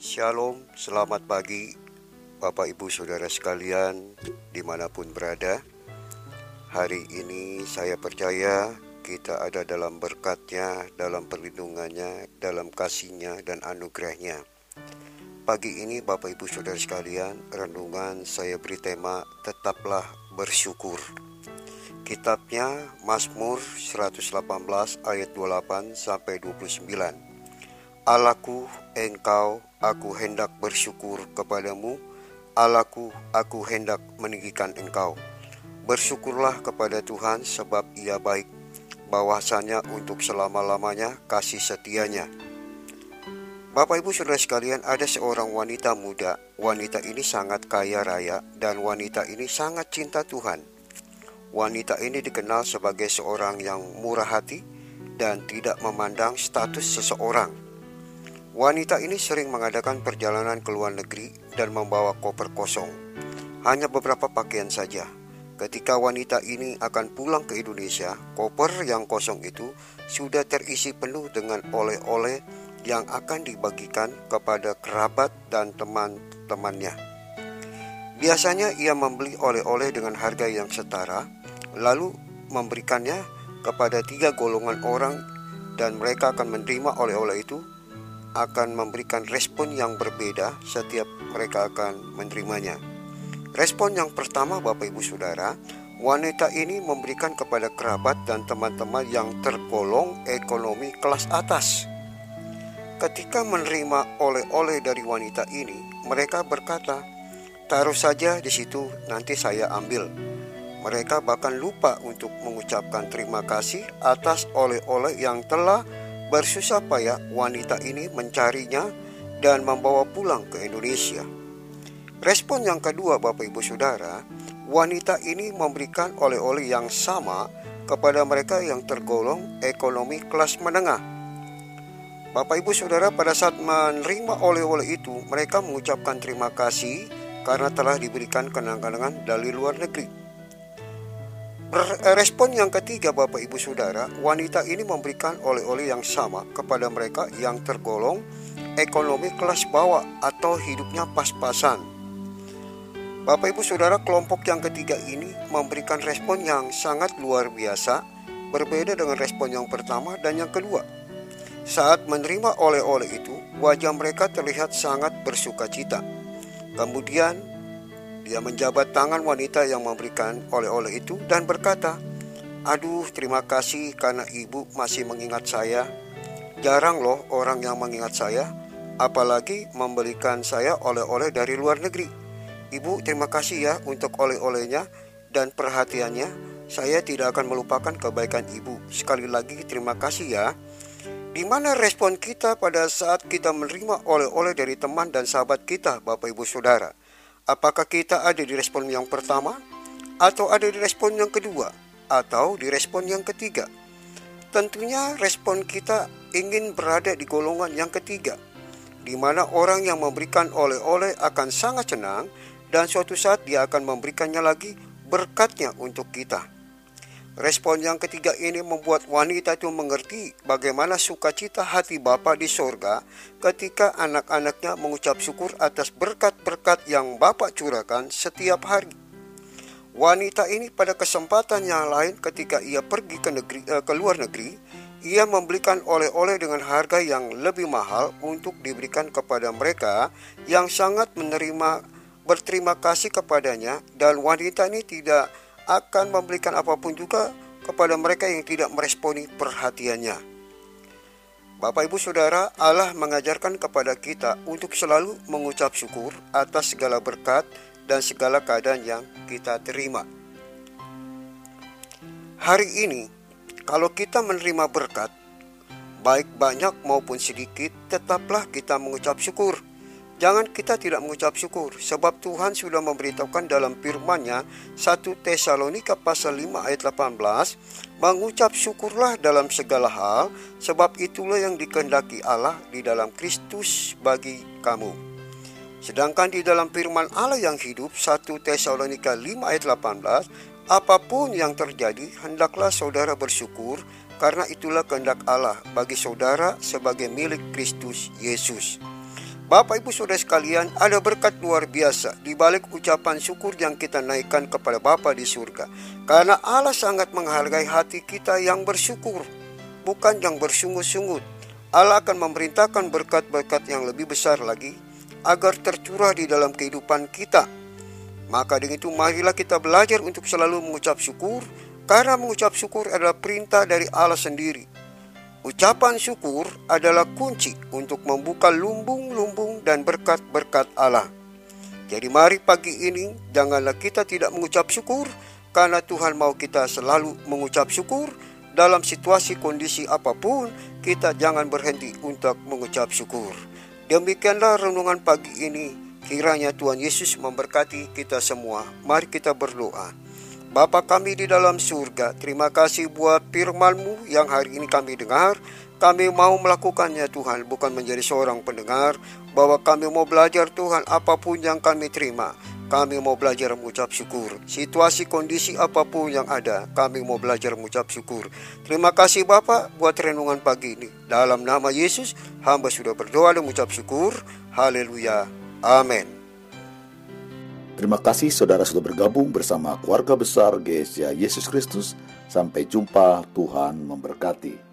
Shalom, selamat pagi Bapak Ibu Saudara sekalian di mana pun berada. Hari ini saya percaya kita ada dalam berkatnya, dalam perlindungannya, dalam kasihnya dan anugerahnya. Pagi ini Bapak Ibu Saudara sekalian, renungan saya beri tema Tetaplah Bersyukur. Kitabnya Mazmur 118 ayat 28 sampai 29. Allahku, engkau, aku hendak bersyukur kepadamu. Allahku, aku hendak meninggikan engkau. Bersyukurlah kepada Tuhan sebab ia baik. Bahwasanya untuk selama-lamanya kasih setianya. Bapak Ibu Saudara sekalian, ada seorang wanita muda. Wanita ini sangat kaya raya dan wanita ini sangat cinta Tuhan. Wanita ini dikenal sebagai seorang yang murah hati dan tidak memandang status seseorang. Wanita ini sering mengadakan perjalanan ke luar negeri dan membawa koper kosong. Hanya beberapa pakaian saja. Ketika wanita ini akan pulang ke Indonesia, koper yang kosong itu sudah terisi penuh dengan oleh-oleh yang akan dibagikan kepada kerabat dan teman-temannya. Biasanya ia membeli oleh-oleh dengan harga yang setara lalu memberikannya kepada tiga golongan orang dan mereka akan menerima oleh-oleh itu akan memberikan respon yang berbeda setiap mereka akan menerimanya. Respon yang pertama Bapak Ibu Saudara, wanita ini memberikan kepada kerabat dan teman-teman yang tergolong ekonomi kelas atas. Ketika menerima oleh-oleh dari wanita ini, mereka berkata, "Taruh saja di situ, nanti saya ambil." Mereka bahkan lupa untuk mengucapkan terima kasih atas oleh-oleh yang telah bersusah payah wanita ini mencarinya dan membawa pulang ke Indonesia. Respon yang kedua, Bapak Ibu Saudara, wanita ini memberikan oleh-oleh yang sama kepada mereka yang tergolong ekonomi kelas menengah. Bapak Ibu Saudara pada saat menerima oleh-oleh itu mereka mengucapkan terima kasih karena telah diberikan kenang-kenangan dari luar negeri. Respon yang ketiga Bapak Ibu Saudara, wanita ini memberikan oleh-oleh yang sama kepada mereka yang tergolong ekonomi kelas bawah atau hidupnya pas-pasan. Bapak Ibu Saudara, kelompok yang ketiga ini memberikan respon yang sangat luar biasa, berbeda dengan respon yang pertama dan yang kedua. Saat menerima oleh-oleh itu, wajah mereka terlihat sangat bersuka cita. Kemudian dia menjabat tangan wanita yang memberikan oleh-oleh itu dan berkata, Aduh, terima kasih karena ibu masih mengingat saya. Jarang loh orang yang mengingat saya, apalagi memberikan saya oleh-oleh dari luar negeri. Ibu, terima kasih ya untuk oleh-olehnya dan perhatiannya. Saya tidak akan melupakan kebaikan ibu. Sekali lagi, terima kasih ya. Di mana respon kita pada saat kita menerima oleh-oleh dari teman dan sahabat kita, Bapak Ibu Saudara? Apakah kita ada di respon yang pertama, atau ada di respon yang kedua, atau di respon yang ketiga? Tentunya respon kita ingin berada di golongan yang ketiga, di mana orang yang memberikan oleh-oleh akan sangat senang dan suatu saat dia akan memberikannya lagi berkatnya untuk kita. Respon yang ketiga ini membuat wanita itu mengerti bagaimana sukacita hati Bapa di sorga ketika anak-anaknya mengucap syukur atas berkat-berkat yang Bapa curahkan setiap hari. Wanita ini pada kesempatan yang lain ketika ia pergi ke, negeri, eh, ke luar negeri, ia membelikan oleh-oleh dengan harga yang lebih mahal untuk diberikan kepada mereka yang sangat menerima berterima kasih kepadanya dan wanita ini tidak akan memberikan apa pun juga kepada mereka yang tidak meresponi perhatiannya. Bapak Ibu Saudara, Allah mengajarkan kepada kita untuk selalu mengucap syukur atas segala berkat dan segala keadaan yang kita terima. Hari ini, kalau kita menerima berkat, baik banyak maupun sedikit, tetaplah kita mengucap syukur Jangan kita tidak mengucap syukur, sebab Tuhan sudah memberitahukan dalam firman-Nya 1 Tesalonika pasal 5 ayat 18, mengucap syukurlah dalam segala hal, sebab itulah yang dikehendaki Allah di dalam Kristus bagi kamu. Sedangkan di dalam firman Allah yang hidup 1 Tesalonika 5 ayat 18, apa pun yang terjadi hendaklah saudara bersyukur karena itulah kehendak Allah bagi saudara sebagai milik Kristus Yesus. Bapak Ibu Saudara sekalian, ada berkat luar biasa di balik ucapan syukur yang kita naikkan kepada Bapa di surga. Karena Allah sangat menghargai hati kita yang bersyukur, bukan yang bersungut-sungut. Allah akan memerintahkan berkat-berkat yang lebih besar lagi agar tercurah di dalam kehidupan kita. Maka dengan itu marilah kita belajar untuk selalu mengucap syukur karena mengucap syukur adalah perintah dari Allah sendiri. Ucapan syukur adalah kunci untuk membuka lumbung-lumbung dan berkat-berkat Allah. Jadi mari pagi ini janganlah kita tidak mengucap syukur karena Tuhan mau kita selalu mengucap syukur dalam situasi kondisi apa pun kita jangan berhenti untuk mengucap syukur. Demikianlah renungan pagi ini. Kiranya Tuhan Yesus memberkati kita semua. Mari kita berdoa. Bapa kami di dalam surga, terima kasih buat firman-Mu yang hari ini kami dengar. Kami mau melakukannya Tuhan, bukan menjadi seorang pendengar, bahwa kami mau belajar Tuhan apa pun yang kami terima. Kami mau belajar mengucap syukur. Situasi kondisi apa pun yang ada, kami mau belajar mengucap syukur. Terima kasih Bapak buat renungan pagi ini. Dalam nama Yesus, hamba sudah berdoa dan mengucap syukur. Haleluya. Amin. Terima kasih saudara sudah bergabung bersama keluarga besar GSA Yesus Kristus. Sampai jumpa, Tuhan memberkati.